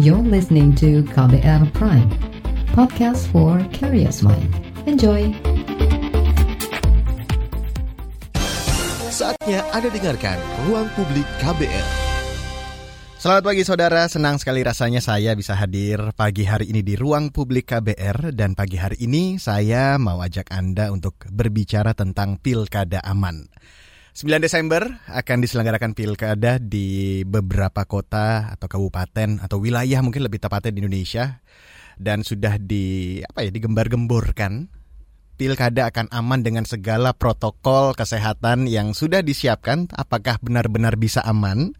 You're listening to KBR Prime, podcast for curious mind. Enjoy! Saatnya Anda dengarkan Ruang Publik KBR. Selamat pagi saudara, senang sekali rasanya saya bisa hadir pagi hari ini di Ruang Publik KBR dan pagi hari ini saya mau ajak Anda untuk berbicara tentang Pilkada Aman. 9 Desember akan diselenggarakan pilkada di beberapa kota atau kabupaten atau wilayah mungkin lebih tepatnya di Indonesia. Dan sudah di apa ya digembar-gemborkan pilkada akan aman dengan segala protokol kesehatan yang sudah disiapkan. Apakah benar-benar bisa aman?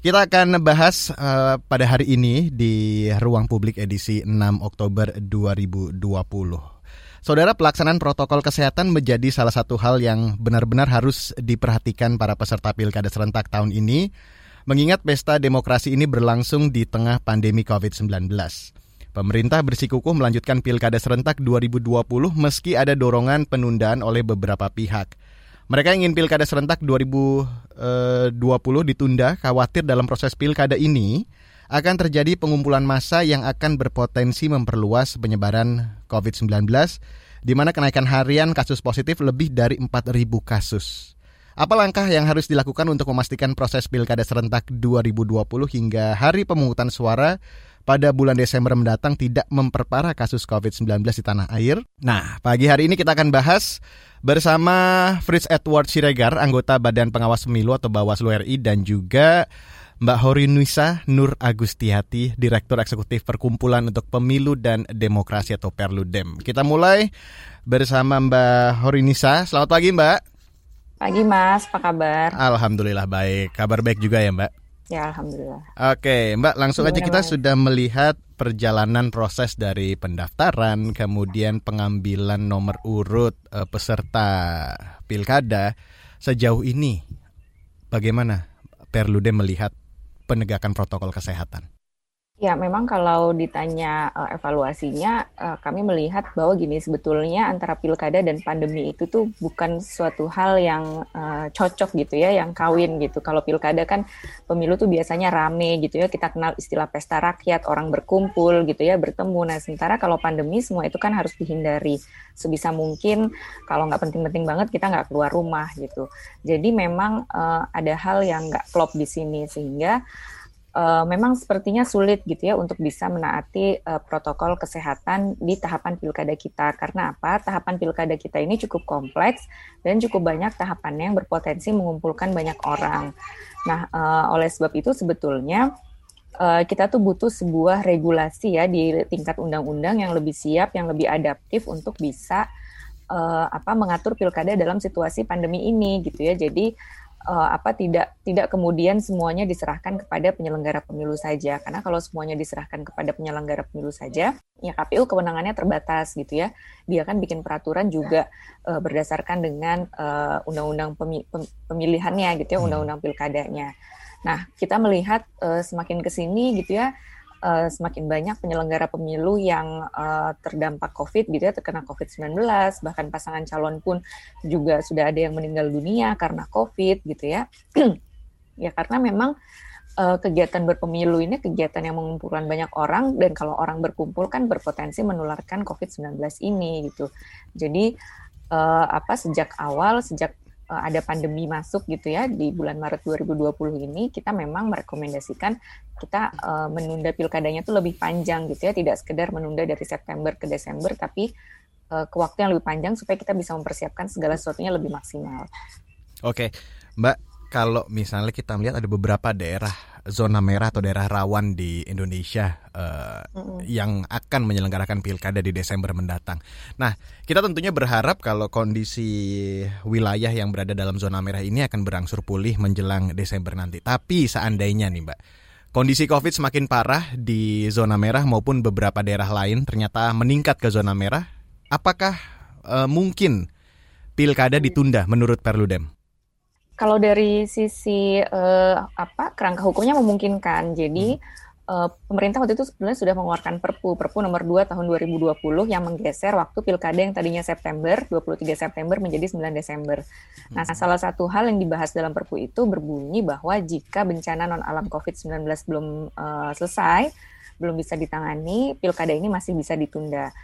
Kita akan bahas uh, pada hari ini di ruang publik edisi 6 Oktober 2020 Saudara, pelaksanaan protokol kesehatan menjadi salah satu hal yang benar-benar harus diperhatikan para peserta pilkada serentak tahun ini, mengingat pesta demokrasi ini berlangsung di tengah pandemi COVID-19. Pemerintah bersikukuh melanjutkan pilkada serentak 2020 meski ada dorongan penundaan oleh beberapa pihak. Mereka ingin pilkada serentak 2020 eh, ditunda, khawatir dalam proses pilkada ini akan terjadi pengumpulan massa yang akan berpotensi memperluas penyebaran COVID-19 di mana kenaikan harian kasus positif lebih dari 4.000 kasus. Apa langkah yang harus dilakukan untuk memastikan proses pilkada serentak 2020 hingga hari pemungutan suara pada bulan Desember mendatang tidak memperparah kasus COVID-19 di tanah air? Nah, pagi hari ini kita akan bahas bersama Fritz Edward Siregar, anggota Badan Pengawas Pemilu atau Bawaslu RI dan juga Mbak Horinisa Nur Agustiati, Direktur Eksekutif Perkumpulan untuk Pemilu dan Demokrasi atau Perludem. Kita mulai bersama Mbak Horinisa. Selamat pagi Mbak. Pagi Mas, apa kabar? Alhamdulillah baik. Kabar baik juga ya Mbak? Ya Alhamdulillah. Oke Mbak, langsung aja kita sudah melihat perjalanan proses dari pendaftaran, kemudian pengambilan nomor urut eh, peserta pilkada. Sejauh ini bagaimana Perludem melihat penegakan protokol kesehatan? Ya, memang kalau ditanya uh, evaluasinya, uh, kami melihat bahwa gini sebetulnya antara pilkada dan pandemi itu tuh bukan suatu hal yang uh, cocok gitu ya, yang kawin gitu. Kalau pilkada kan pemilu tuh biasanya rame gitu ya, kita kenal istilah pesta rakyat, orang berkumpul gitu ya, bertemu. Nah, sementara kalau pandemi semua itu kan harus dihindari sebisa mungkin. Kalau nggak penting-penting banget kita nggak keluar rumah gitu. Jadi memang uh, ada hal yang nggak klop di sini sehingga uh, memang sepertinya sulit gitu ya untuk bisa menaati uh, protokol kesehatan di tahapan pilkada kita. Karena apa? Tahapan pilkada kita ini cukup kompleks dan cukup banyak tahapannya yang berpotensi mengumpulkan banyak orang. Nah, uh, oleh sebab itu sebetulnya uh, kita tuh butuh sebuah regulasi ya di tingkat undang-undang yang lebih siap, yang lebih adaptif untuk bisa uh, apa mengatur pilkada dalam situasi pandemi ini gitu ya. Jadi uh, apa tidak tidak kemudian semuanya diserahkan kepada penyelenggara pemilu saja. Karena kalau semuanya diserahkan kepada penyelenggara pemilu saja ya KPU kewenangannya terbatas gitu ya. Dia kan bikin peraturan juga uh, berdasarkan dengan uh, undang-undang pemi pemilihannya gitu ya hmm. undang-undang pilkadanya. Nah kita melihat uh, semakin ke sini gitu ya uh, semakin banyak penyelenggara pemilu yang uh, terdampak COVID gitu ya, terkena COVID-19, bahkan pasangan calon pun juga sudah ada yang meninggal dunia karena COVID gitu ya. ya karena memang uh, kegiatan berpemilu ini kegiatan yang mengumpulkan banyak orang dan kalau orang berkumpul kan berpotensi menularkan COVID-19 ini gitu. Jadi uh, apa sejak awal sejak uh, ada pandemi masuk gitu ya di bulan Maret 2020 ini kita memang merekomendasikan kita uh, menunda pilkadanya itu lebih panjang gitu ya tidak sekedar menunda dari September ke Desember tapi uh, ke waktu yang lebih panjang supaya kita bisa mempersiapkan segala sesuatunya lebih maksimal. Oke, Mbak kalau misalnya kita melihat ada beberapa daerah zona merah atau daerah rawan di Indonesia uh, mm-hmm. yang akan menyelenggarakan pilkada di Desember mendatang. Nah, kita tentunya berharap kalau kondisi wilayah yang berada dalam zona merah ini akan berangsur pulih menjelang Desember nanti. Tapi seandainya nih, Mbak, kondisi COVID semakin parah di zona merah maupun beberapa daerah lain ternyata meningkat ke zona merah, apakah uh, mungkin pilkada ditunda menurut Perludem? Kalau dari sisi uh, apa kerangka hukumnya memungkinkan. Jadi uh, pemerintah waktu itu sebenarnya sudah mengeluarkan Perpu, Perpu nomor 2 tahun 2020 yang menggeser waktu pilkada yang tadinya September, 23 September menjadi 9 Desember. Nah, hmm. salah satu hal yang dibahas dalam Perpu itu berbunyi bahwa jika bencana non alam COVID-19 belum uh, selesai, belum bisa ditangani, pilkada ini masih bisa ditunda.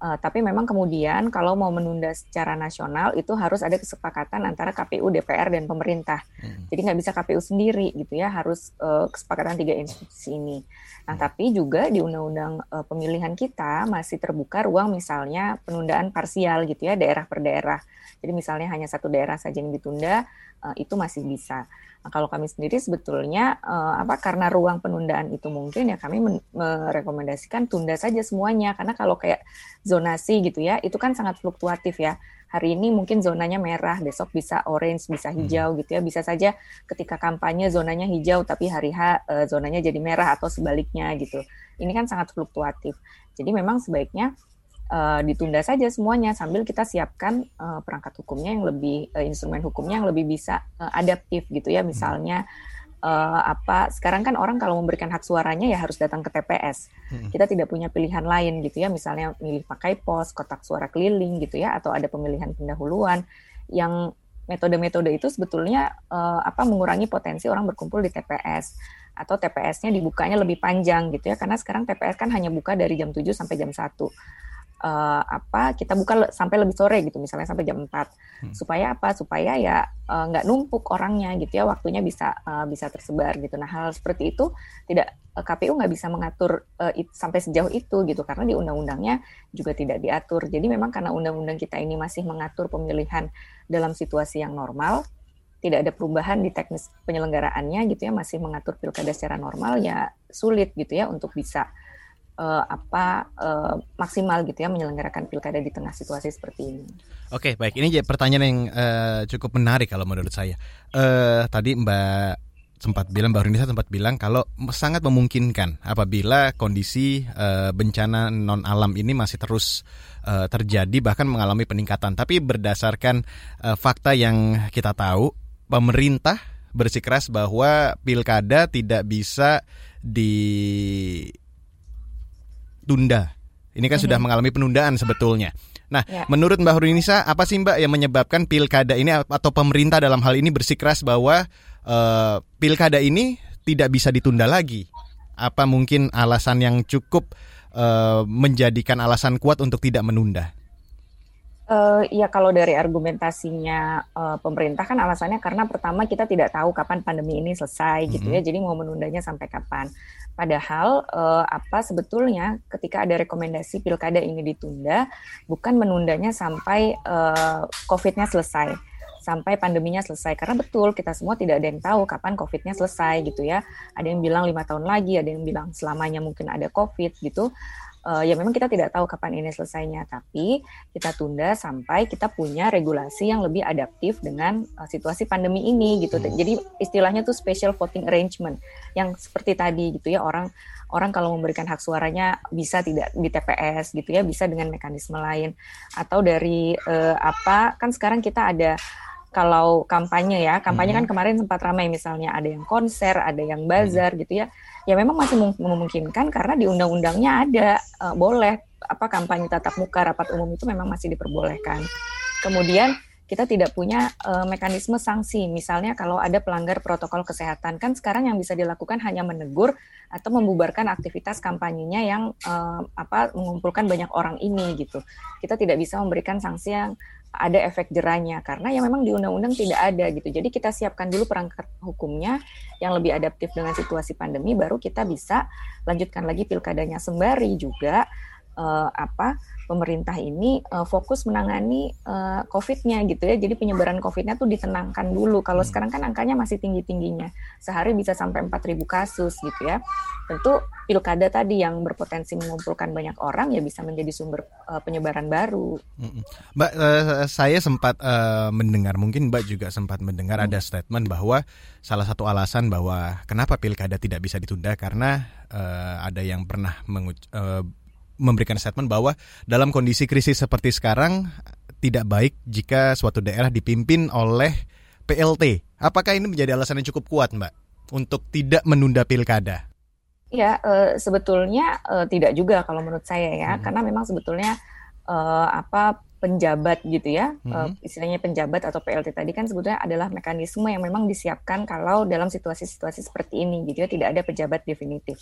Uh, tapi memang kemudian kalau mau menunda secara nasional itu harus ada kesepakatan antara KPU, DPR dan pemerintah. Hmm. Jadi nggak bisa KPU sendiri gitu ya, harus uh, kesepakatan tiga institusi ini. Nah tapi juga di undang-undang uh, pemilihan kita masih terbuka ruang misalnya penundaan parsial gitu ya daerah per daerah. Jadi misalnya hanya satu daerah saja yang ditunda uh, itu masih bisa. Nah, kalau kami sendiri sebetulnya uh, apa karena ruang penundaan itu mungkin ya kami merekomendasikan tunda saja semuanya karena kalau kayak zonasi gitu ya itu kan sangat fluktuatif ya. Hari ini mungkin zonanya merah, besok bisa orange, bisa hmm. hijau gitu ya. Bisa saja ketika kampanye zonanya hijau tapi hari H uh, zonanya jadi merah atau sebaliknya gitu. Ini kan sangat fluktuatif. Jadi memang sebaiknya uh, ditunda saja semuanya sambil kita siapkan uh, perangkat hukumnya yang lebih uh, instrumen hukumnya yang lebih bisa uh, adaptif gitu ya. Misalnya uh, apa sekarang kan orang kalau memberikan hak suaranya ya harus datang ke TPS hmm. kita tidak punya pilihan lain gitu ya. Misalnya milih pakai pos kotak suara keliling gitu ya atau ada pemilihan pendahuluan yang metode-metode itu sebetulnya uh, apa mengurangi potensi orang berkumpul di TPS atau TPS-nya dibukanya lebih panjang gitu ya. Karena sekarang TPS kan hanya buka dari jam 7 sampai jam 1 uh, apa kita buka sampai lebih sore gitu misalnya sampai jam 4 hmm. supaya apa? Supaya ya uh, nggak numpuk orangnya gitu ya waktunya bisa uh, bisa tersebar gitu. Nah hal seperti itu tidak uh, KPU nggak bisa mengatur uh, it, sampai sejauh itu gitu karena di undang-undangnya juga tidak diatur. Jadi memang karena undang-undang kita ini masih mengatur pemilihan dalam situasi yang normal tidak ada perubahan di teknis penyelenggaraannya gitu ya masih mengatur pilkada secara normal ya sulit gitu ya untuk bisa uh, apa uh, maksimal gitu ya menyelenggarakan pilkada di tengah situasi seperti ini. Oke, baik. Ini pertanyaan yang uh, cukup menarik kalau menurut saya. Uh, tadi Mbak sempat bilang Mbak Rinisa sempat bilang kalau sangat memungkinkan apabila kondisi uh, bencana non alam ini masih terus uh, terjadi bahkan mengalami peningkatan. Tapi berdasarkan uh, fakta yang kita tahu, pemerintah bersikeras bahwa pilkada tidak bisa di tunda. Ini kan mm -hmm. sudah mengalami penundaan sebetulnya. Nah, ya. menurut Mbak Hurunisa, apa sih Mbak yang menyebabkan pilkada ini atau pemerintah dalam hal ini bersikeras bahwa uh, pilkada ini tidak bisa ditunda lagi? Apa mungkin alasan yang cukup uh, menjadikan alasan kuat untuk tidak menunda? Uh, ya kalau dari argumentasinya uh, pemerintah kan alasannya karena pertama kita tidak tahu kapan pandemi ini selesai mm -hmm. gitu ya, jadi mau menundanya sampai kapan. Padahal uh, apa sebetulnya ketika ada rekomendasi pilkada ini ditunda, bukan menundanya sampai uh, COVID-nya selesai, sampai pandeminya selesai. Karena betul kita semua tidak ada yang tahu kapan COVID-nya selesai gitu ya. Ada yang bilang lima tahun lagi, ada yang bilang selamanya mungkin ada COVID gitu uh, ya memang kita tidak tahu kapan ini selesainya, tapi kita tunda sampai kita punya regulasi yang lebih adaptif dengan uh, situasi pandemi ini gitu. Hmm. Jadi istilahnya tuh special voting arrangement yang seperti tadi gitu ya orang orang kalau memberikan hak suaranya bisa tidak di TPS gitu ya, bisa dengan mekanisme lain atau dari uh, apa kan sekarang kita ada kalau kampanye ya, kampanye kan hmm. kan kemarin sempat ramai misalnya ada yang konser, ada yang bazar hmm. gitu ya ya memang masih memungkinkan karena di undang-undangnya ada uh, boleh apa kampanye tatap muka rapat umum itu memang masih diperbolehkan. Kemudian kita tidak punya uh, mekanisme sanksi. Misalnya kalau ada pelanggar protokol kesehatan, kan sekarang yang bisa dilakukan hanya menegur atau membubarkan aktivitas kampanyenya yang uh, apa mengumpulkan banyak orang ini gitu. Kita tidak bisa memberikan sanksi yang ada efek jerahnya karena yang memang di undang-undang tidak ada gitu. Jadi kita siapkan dulu perangkat hukumnya yang lebih adaptif dengan situasi pandemi baru kita bisa lanjutkan lagi pilkadanya sembari juga uh, apa pemerintah ini uh, fokus menangani uh, COVID-nya gitu ya. Jadi penyebaran COVID-nya tuh ditenangkan dulu. Kalau hmm. sekarang kan angkanya masih tinggi-tingginya. Sehari bisa sampai 4.000 kasus gitu ya. Tentu pilkada tadi yang berpotensi mengumpulkan banyak orang ya bisa menjadi sumber uh, penyebaran baru. Mbak, uh, saya sempat uh, mendengar, mungkin Mbak juga sempat mendengar hmm. ada statement bahwa salah satu alasan bahwa kenapa pilkada tidak bisa ditunda karena uh, ada yang pernah menguc uh, memberikan statement bahwa dalam kondisi krisis seperti sekarang tidak baik jika suatu daerah dipimpin oleh PLT. Apakah ini menjadi alasan yang cukup kuat, Mbak, untuk tidak menunda pilkada? Ya, e, sebetulnya e, tidak juga kalau menurut saya ya, hmm. karena memang sebetulnya e, apa penjabat gitu ya, mm -hmm. istilahnya penjabat atau PLT tadi kan sebetulnya adalah mekanisme yang memang disiapkan kalau dalam situasi-situasi seperti ini gitu ya, tidak ada pejabat definitif.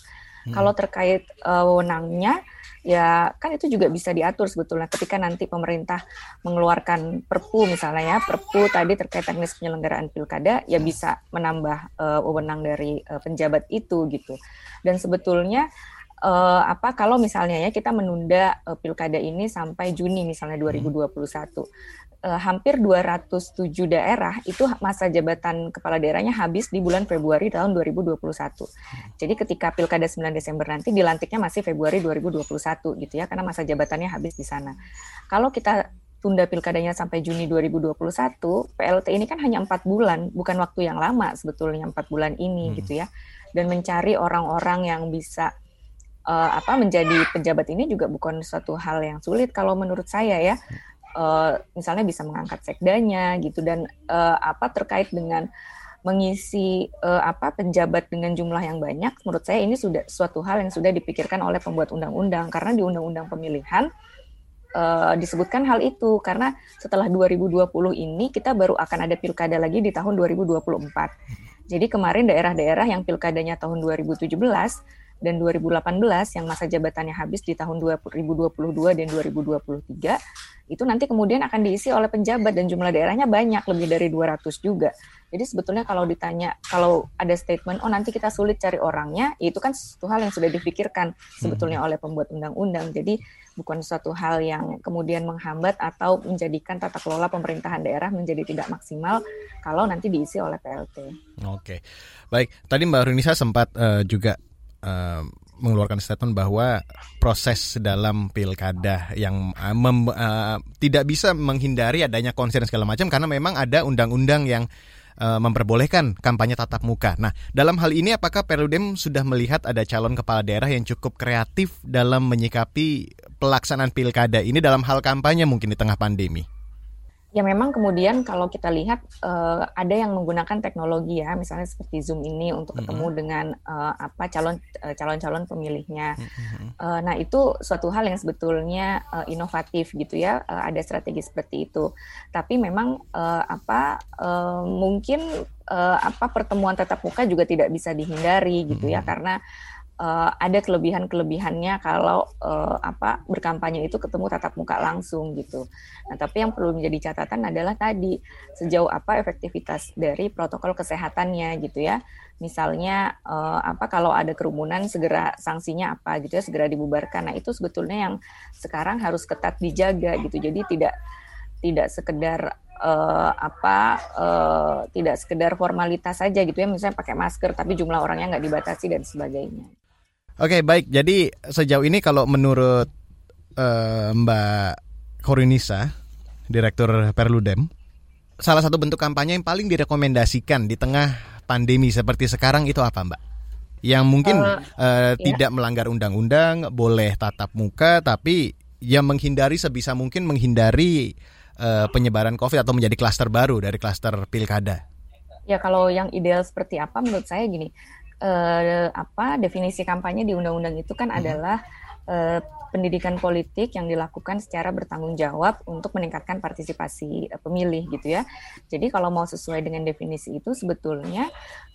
Hmm. Kalau terkait uh, wewenangnya, ya kan itu juga bisa diatur sebetulnya ketika nanti pemerintah mengeluarkan perpu misalnya ya, perpu tadi terkait teknis penyelenggaraan pilkada, ya bisa menambah uh, wewenang dari uh, penjabat itu gitu. Dan sebetulnya uh, apa kalau misalnya ya kita menunda uh, pilkada ini sampai Juni misalnya 2021 uh, hampir 207 daerah itu masa jabatan kepala daerahnya habis di bulan Februari tahun 2021. Jadi ketika Pilkada 9 Desember nanti dilantiknya masih Februari 2021 gitu ya karena masa jabatannya habis di sana. Kalau kita tunda pilkadanya sampai Juni 2021, PLT ini kan hanya empat bulan, bukan waktu yang lama sebetulnya empat bulan ini hmm. gitu ya. Dan mencari orang-orang yang bisa uh, apa menjadi pejabat ini juga bukan suatu hal yang sulit kalau menurut saya ya. Uh, misalnya bisa mengangkat sekdanya gitu dan uh, apa terkait dengan mengisi uh, apa penjabat dengan jumlah yang banyak menurut saya ini sudah suatu hal yang sudah dipikirkan oleh pembuat undang-undang. Karena di undang-undang pemilihan uh, disebutkan hal itu. Karena setelah 2020 ini kita baru akan ada pilkada lagi di tahun 2024. Jadi kemarin daerah-daerah yang pilkadanya tahun 2017 dan 2018 yang masa jabatannya habis di tahun 2022 dan 2023 itu nanti kemudian akan diisi oleh penjabat dan jumlah daerahnya banyak lebih dari 200 juga. Jadi sebetulnya kalau ditanya kalau ada statement oh nanti kita sulit cari orangnya itu kan sesuatu hal yang sudah dipikirkan sebetulnya hmm. oleh pembuat undang-undang. Jadi bukan suatu hal yang kemudian menghambat atau menjadikan tata kelola pemerintahan daerah menjadi tidak maksimal kalau nanti diisi oleh PLT. Oke. Baik, tadi Mbak Runisa sempat uh, juga uh, mengeluarkan statement bahwa proses dalam pilkada yang uh, mem, uh, tidak bisa menghindari adanya konsen segala macam karena memang ada undang-undang yang uh, memperbolehkan kampanye tatap muka. Nah, dalam hal ini apakah Perludem sudah melihat ada calon kepala daerah yang cukup kreatif dalam menyikapi pelaksanaan pilkada ini dalam hal kampanye mungkin di tengah pandemi? Ya memang kemudian kalau kita lihat uh, ada yang menggunakan teknologi ya misalnya seperti zoom ini untuk ketemu mm -hmm. dengan uh, apa calon uh, calon-calon pemilihnya mm -hmm. uh, nah itu suatu hal yang sebetulnya uh, inovatif gitu ya uh, ada strategi seperti itu tapi memang uh, apa uh, mungkin uh, apa pertemuan tatap muka juga tidak bisa dihindari gitu mm -hmm. ya karena uh, ada kelebihan-kelebihannya kalau uh, apa berkampanye itu ketemu tatap muka langsung gitu. Nah, tapi yang perlu menjadi catatan adalah tadi sejauh apa efektivitas dari protokol kesehatannya gitu ya. Misalnya uh, apa kalau ada kerumunan segera sanksinya apa gitu ya segera dibubarkan. Nah, itu sebetulnya yang sekarang harus ketat dijaga gitu. Jadi tidak tidak sekedar uh, apa uh, tidak sekedar formalitas saja gitu ya misalnya pakai masker tapi jumlah orangnya nggak dibatasi dan sebagainya. Oke, baik. Jadi sejauh ini kalau menurut uh, Mbak Korinisa, Direktur Perludem, salah satu bentuk kampanye yang paling direkomendasikan di tengah pandemi seperti sekarang itu apa, Mbak? Yang mungkin uh, uh, ya. tidak melanggar undang-undang, boleh tatap muka, tapi yang menghindari sebisa mungkin menghindari uh, penyebaran COVID atau menjadi klaster baru dari klaster pilkada. Ya, kalau yang ideal seperti apa menurut saya gini, uh, apa definisi kampanye di undang-undang itu kan hmm. adalah uh, pendidikan politik yang dilakukan secara bertanggung jawab untuk meningkatkan partisipasi uh, pemilih gitu ya. Jadi kalau mau sesuai dengan definisi itu sebetulnya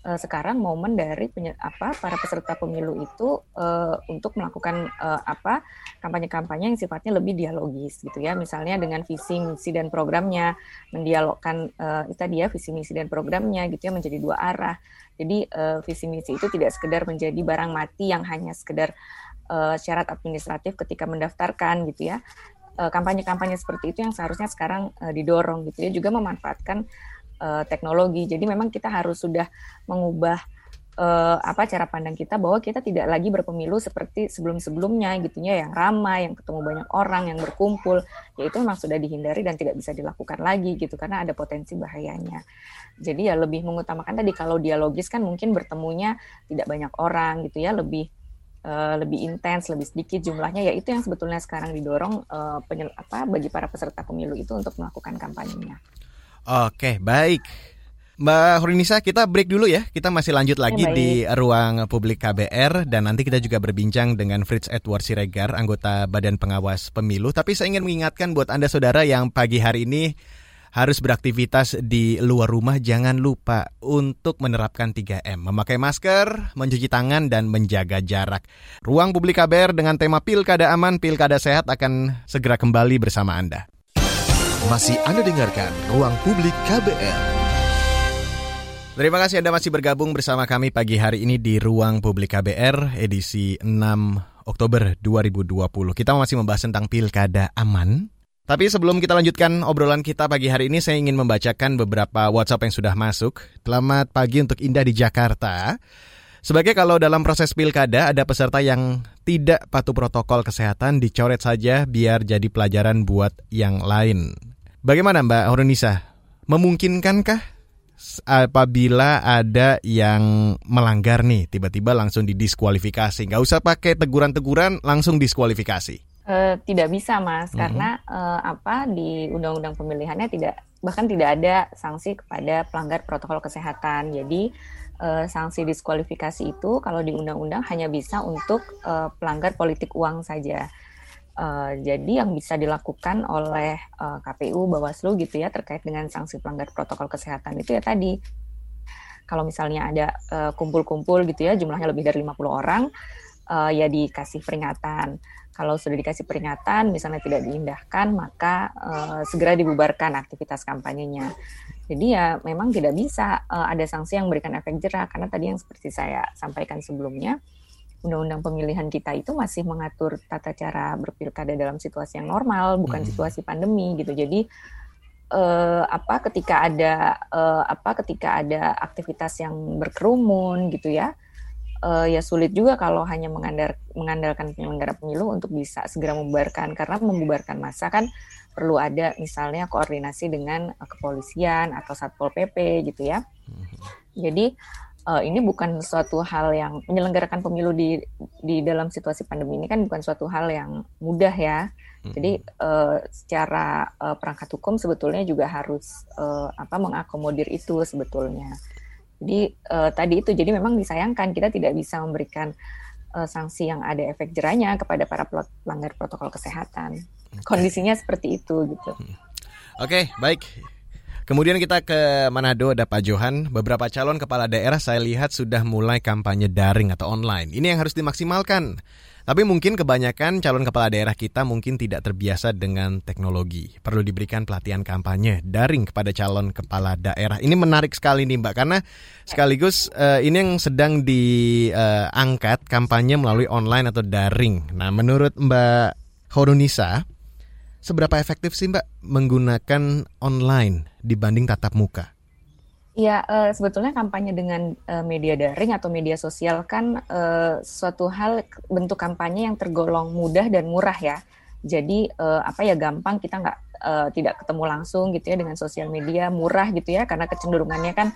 uh, sekarang momen dari apa para peserta pemilu itu uh, untuk melakukan uh, apa kampanye-kampanye yang sifatnya lebih dialogis gitu ya. Misalnya dengan visi misi dan programnya mendialogkan uh, itu dia visi misi dan programnya gitu ya menjadi dua arah jadi uh, visi misi itu tidak sekedar menjadi barang mati yang hanya sekedar uh, syarat administratif ketika mendaftarkan gitu ya. kampanye kampanye-kampanye seperti itu yang seharusnya sekarang uh, didorong gitu ya juga memanfaatkan uh, teknologi. Jadi memang kita harus sudah mengubah uh, apa cara pandang kita bahwa kita tidak lagi berpemilu seperti sebelum-sebelumnya gitu ya yang ramai, yang ketemu banyak orang, yang berkumpul, ya itu memang sudah dihindari dan tidak bisa dilakukan lagi gitu karena ada potensi bahayanya. Jadi ya lebih mengutamakan tadi kalau dialogis kan mungkin bertemunya tidak banyak orang gitu ya, lebih Uh, lebih intens, lebih sedikit jumlahnya, ya itu yang sebetulnya sekarang didorong uh, penyel, apa bagi para peserta pemilu itu untuk melakukan kampanyenya. Oke, baik. Mbak Horinisa, kita break dulu ya. Kita masih lanjut lagi ya, di ruang publik KBR dan nanti kita juga berbincang dengan Fritz Edward Siregar, anggota Badan Pengawas Pemilu. Tapi saya ingin mengingatkan buat Anda saudara yang pagi hari ini harus beraktivitas di luar rumah, jangan lupa untuk menerapkan 3M. Memakai masker, mencuci tangan, dan menjaga jarak. Ruang publik KBR dengan tema Pilkada Aman, Pilkada Sehat akan segera kembali bersama Anda. Masih Anda dengarkan Ruang Publik KBR. Terima kasih Anda masih bergabung bersama kami pagi hari ini di Ruang Publik KBR edisi 6 Oktober 2020. Kita masih membahas tentang pilkada aman. Tapi sebelum kita lanjutkan obrolan kita pagi hari ini, saya ingin membacakan beberapa WhatsApp yang sudah masuk. Selamat pagi untuk Indah di Jakarta. Sebagai kalau dalam proses pilkada ada peserta yang tidak patuh protokol kesehatan, dicoret saja biar jadi pelajaran buat yang lain. Bagaimana Mbak Horunisa? Memungkinkankah apabila ada yang melanggar nih, tiba-tiba langsung didiskualifikasi. Nggak usah pakai teguran-teguran, langsung diskualifikasi. Uh, tidak bisa, Mas, mm-hmm. karena uh, apa di undang-undang pemilihannya tidak bahkan tidak ada sanksi kepada pelanggar protokol kesehatan. Jadi uh, sanksi diskualifikasi itu kalau di undang-undang hanya bisa untuk uh, pelanggar politik uang saja. Uh, jadi yang bisa dilakukan oleh uh, eh, KPU, Bawaslu gitu ya terkait dengan sanksi pelanggar protokol kesehatan itu ya tadi kalau misalnya ada eh, kumpul-kumpul uh, gitu ya jumlahnya lebih dari 50 orang uh, ya dikasih peringatan. Kalau sudah dikasih peringatan misalnya tidak diindahkan maka uh, segera dibubarkan aktivitas kampanyenya. Jadi ya memang tidak bisa uh, ada sanksi yang memberikan efek jerah karena tadi yang seperti saya sampaikan sebelumnya undang-undang pemilihan kita itu masih mengatur tata cara berpilkada dalam situasi yang normal, bukan hmm. situasi pandemi gitu. Jadi uh, apa ketika ada uh, apa ketika ada aktivitas yang berkerumun gitu ya, uh, ya sulit juga kalau hanya mengandar, mengandalkan penyelenggara pemilu untuk bisa segera membubarkan karena membubarkan masa kan perlu ada misalnya koordinasi dengan kepolisian atau satpol pp gitu ya. Jadi uh, ini bukan suatu hal yang menyelenggarakan pemilu di di dalam situasi pandemi ini kan bukan suatu hal yang mudah ya. Jadi uh, secara uh, perangkat hukum sebetulnya juga harus uh, apa mengakomodir itu sebetulnya. Jadi uh, tadi itu jadi memang disayangkan kita tidak bisa memberikan uh, sanksi yang ada efek jerahnya kepada para pelanggar protokol kesehatan. Kondisinya seperti itu gitu. Oke, okay, baik. Kemudian kita ke Manado ada Pak Johan. Beberapa calon kepala daerah saya lihat sudah mulai kampanye daring atau online. Ini yang harus dimaksimalkan. Tapi mungkin kebanyakan calon kepala daerah kita mungkin tidak terbiasa dengan teknologi. Perlu diberikan pelatihan kampanye daring kepada calon kepala daerah. Ini menarik sekali nih Mbak karena sekaligus uh, ini yang sedang diangkat uh, kampanye melalui online atau daring. Nah, menurut Mbak Horunisa, seberapa efektif sih Mbak menggunakan online dibanding tatap muka? Ya, uh, sebetulnya kampanye dengan uh, media daring atau media sosial kan uh, suatu hal bentuk kampanye yang tergolong mudah dan murah ya. Jadi uh, apa ya gampang kita nggak uh, tidak ketemu langsung gitu ya dengan sosial media murah gitu ya karena kecenderungannya kan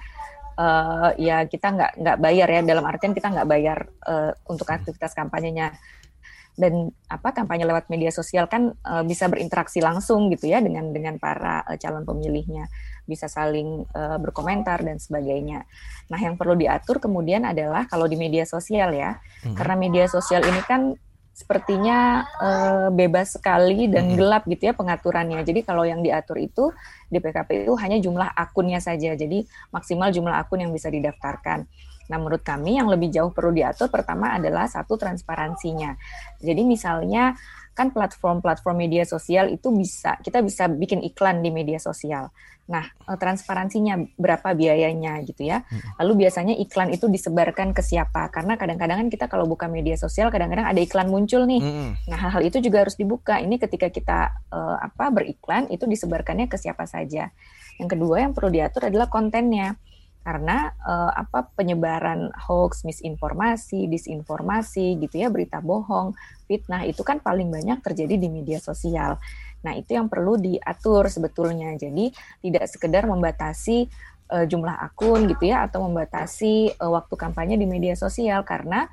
uh, ya kita nggak nggak bayar ya dalam artian kita nggak bayar uh, untuk aktivitas kampanyenya dan apa kampanye lewat media sosial kan uh, bisa berinteraksi langsung gitu ya dengan dengan para uh, calon pemilihnya bisa saling uh, berkomentar dan sebagainya. Nah yang perlu diatur kemudian adalah kalau di media sosial ya hmm. karena media sosial ini kan sepertinya uh, bebas sekali dan hmm. gelap gitu ya pengaturannya. Jadi kalau yang diatur itu di PKP itu hanya jumlah akunnya saja. Jadi maksimal jumlah akun yang bisa didaftarkan. Nah, menurut kami yang lebih jauh perlu diatur pertama adalah satu transparansinya. Jadi misalnya kan platform-platform media sosial itu bisa kita bisa bikin iklan di media sosial. Nah, eh, transparansinya berapa biayanya gitu ya. Lalu biasanya iklan itu disebarkan ke siapa? Karena kadang-kadang kan kita kalau buka media sosial kadang-kadang ada iklan muncul nih. Nah, hal-hal itu juga harus dibuka. Ini ketika kita uh, apa beriklan itu disebarkannya ke siapa saja. Yang kedua yang perlu diatur adalah kontennya karena uh, apa penyebaran hoax, misinformasi, disinformasi gitu ya, berita bohong, fitnah itu kan paling banyak terjadi di media sosial. Nah, itu yang perlu diatur sebetulnya. Jadi tidak sekedar membatasi uh, jumlah akun gitu ya atau membatasi uh, waktu kampanye di media sosial karena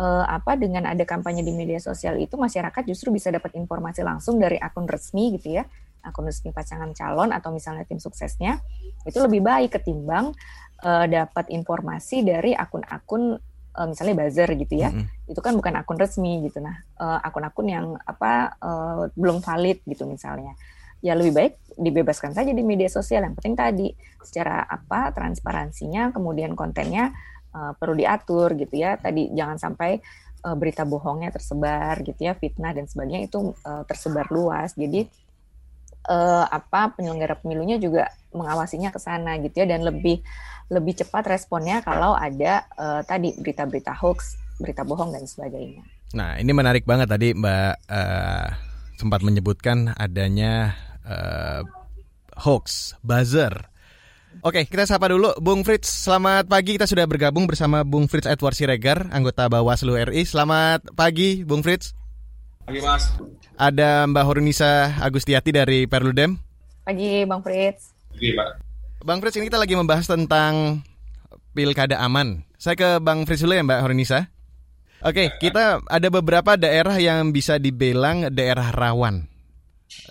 uh, apa dengan ada kampanye di media sosial itu masyarakat justru bisa dapat informasi langsung dari akun resmi gitu ya akun resmi pasangan calon atau misalnya tim suksesnya itu lebih baik ketimbang uh, dapat informasi dari akun-akun uh, misalnya buzzer gitu ya. Mm-hmm. Itu kan bukan akun resmi gitu nah. Uh, akun-akun yang apa uh, belum valid gitu misalnya. Ya lebih baik dibebaskan saja di media sosial. Yang penting tadi secara apa transparansinya, kemudian kontennya uh, perlu diatur gitu ya. Tadi jangan sampai uh, berita bohongnya tersebar gitu ya, fitnah dan sebagainya itu uh, tersebar luas. Jadi uh, apa penyelenggara pemilunya juga mengawasinya ke sana gitu ya dan lebih lebih cepat responnya kalau ada uh, tadi berita-berita hoax, berita bohong dan sebagainya. Nah, ini menarik banget tadi Mbak uh, sempat menyebutkan adanya uh, hoax, buzzer. Oke, kita sapa dulu Bung Fritz. Selamat pagi. Kita sudah bergabung bersama Bung Fritz Edward Siregar, anggota Bawaslu RI. Selamat pagi, Bung Fritz. Pagi, Mas. Ada Mbak Horunisa Agustiati dari Perludem. Pagi, Bang Fritz. Pagi, Pak. Bang Fritz ini kita lagi membahas tentang pilkada aman. Saya ke Bang Fritz dulu ya Mbak Hornisa. Oke, kita ada beberapa daerah yang bisa dibilang daerah rawan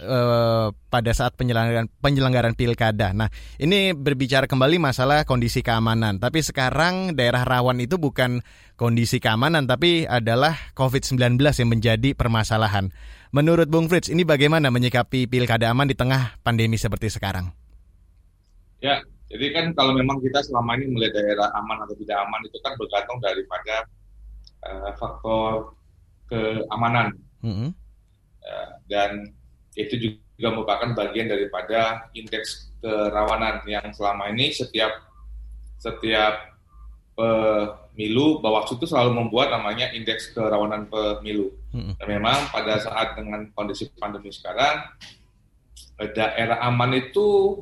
uh, pada saat penyelenggaraan penyelenggaraan pilkada. Nah, ini berbicara kembali masalah kondisi keamanan. Tapi sekarang daerah rawan itu bukan kondisi keamanan, tapi adalah COVID-19 yang menjadi permasalahan. Menurut Bung Fritz, ini bagaimana menyikapi pilkada aman di tengah pandemi seperti sekarang? Ya, jadi kan kalau memang kita selama ini melihat daerah aman atau tidak aman itu kan bergantung daripada uh, faktor keamanan. Mm -hmm. uh, dan itu juga merupakan bagian daripada indeks kerawanan yang selama ini setiap setiap pemilu Bawaslu itu selalu membuat namanya indeks kerawanan pemilu. Hmm. Dan memang pada saat dengan kondisi pandemi sekarang daerah aman itu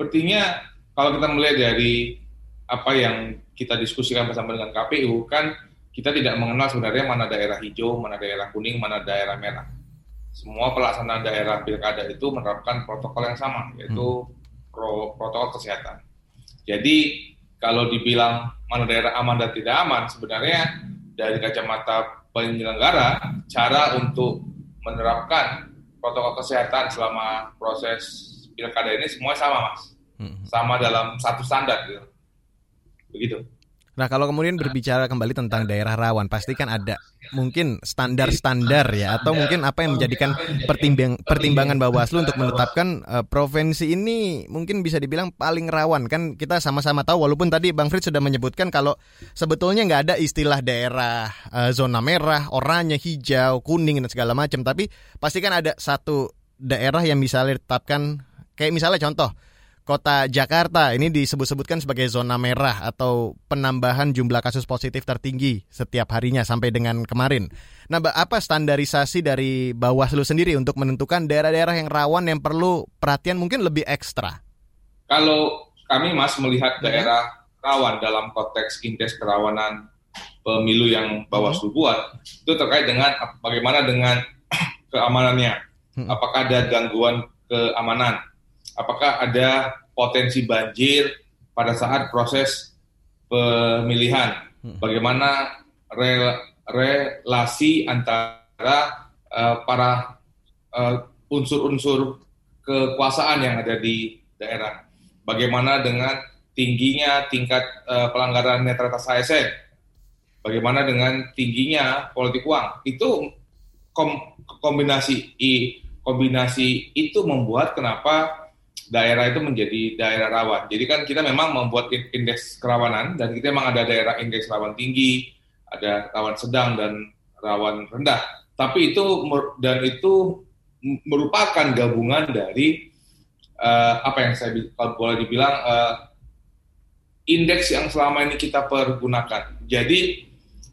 sepertinya kalau kita melihat dari apa yang kita diskusikan bersama dengan KPU kan kita tidak mengenal sebenarnya mana daerah hijau, mana daerah kuning, mana daerah merah. Semua pelaksanaan daerah pilkada itu menerapkan protokol yang sama, yaitu hmm. pro, protokol kesehatan. Jadi kalau dibilang mana daerah aman dan tidak aman, sebenarnya dari kacamata penyelenggara, cara untuk menerapkan protokol kesehatan selama proses pilkada ini semua sama mas, hmm. sama dalam satu standar gitu, begitu. Nah kalau kemudian berbicara kembali tentang daerah rawan, pasti kan ada mungkin standar-standar ya, atau mungkin apa yang menjadikan pertimbang, pertimbangan Bawaslu untuk menetapkan uh, provinsi ini mungkin bisa dibilang paling rawan. Kan kita sama-sama tahu walaupun tadi Bang Fritz sudah menyebutkan kalau sebetulnya nggak ada istilah daerah uh, zona merah, oranye, hijau, kuning dan segala macam, tapi pasti kan ada satu daerah yang bisa ditetapkan Kayak misalnya contoh, kota Jakarta ini disebut-sebutkan sebagai zona merah atau penambahan jumlah kasus positif tertinggi setiap harinya sampai dengan kemarin. Nah, apa standarisasi dari Bawaslu sendiri untuk menentukan daerah-daerah yang rawan yang perlu perhatian mungkin lebih ekstra? Kalau kami Mas melihat ya. daerah rawan dalam konteks indeks kerawanan pemilu yang Bawaslu hmm. buat itu terkait dengan bagaimana dengan keamanannya. Hmm. Apakah ada gangguan keamanan? Apakah ada potensi banjir pada saat proses pemilihan, hmm. bagaimana relasi antara uh, para uh, unsur-unsur kekuasaan yang ada di daerah, bagaimana dengan tingginya tingkat uh, pelanggaran netralitas ASN, bagaimana dengan tingginya politik uang, itu kom kombinasi i kombinasi itu membuat kenapa daerah itu menjadi daerah rawan. Jadi kan kita memang membuat indeks kerawanan dan kita memang ada daerah indeks rawan tinggi, ada rawan sedang dan rawan rendah. Tapi itu dan itu merupakan gabungan dari uh, apa yang saya kalau boleh dibilang uh, indeks yang selama ini kita pergunakan. Jadi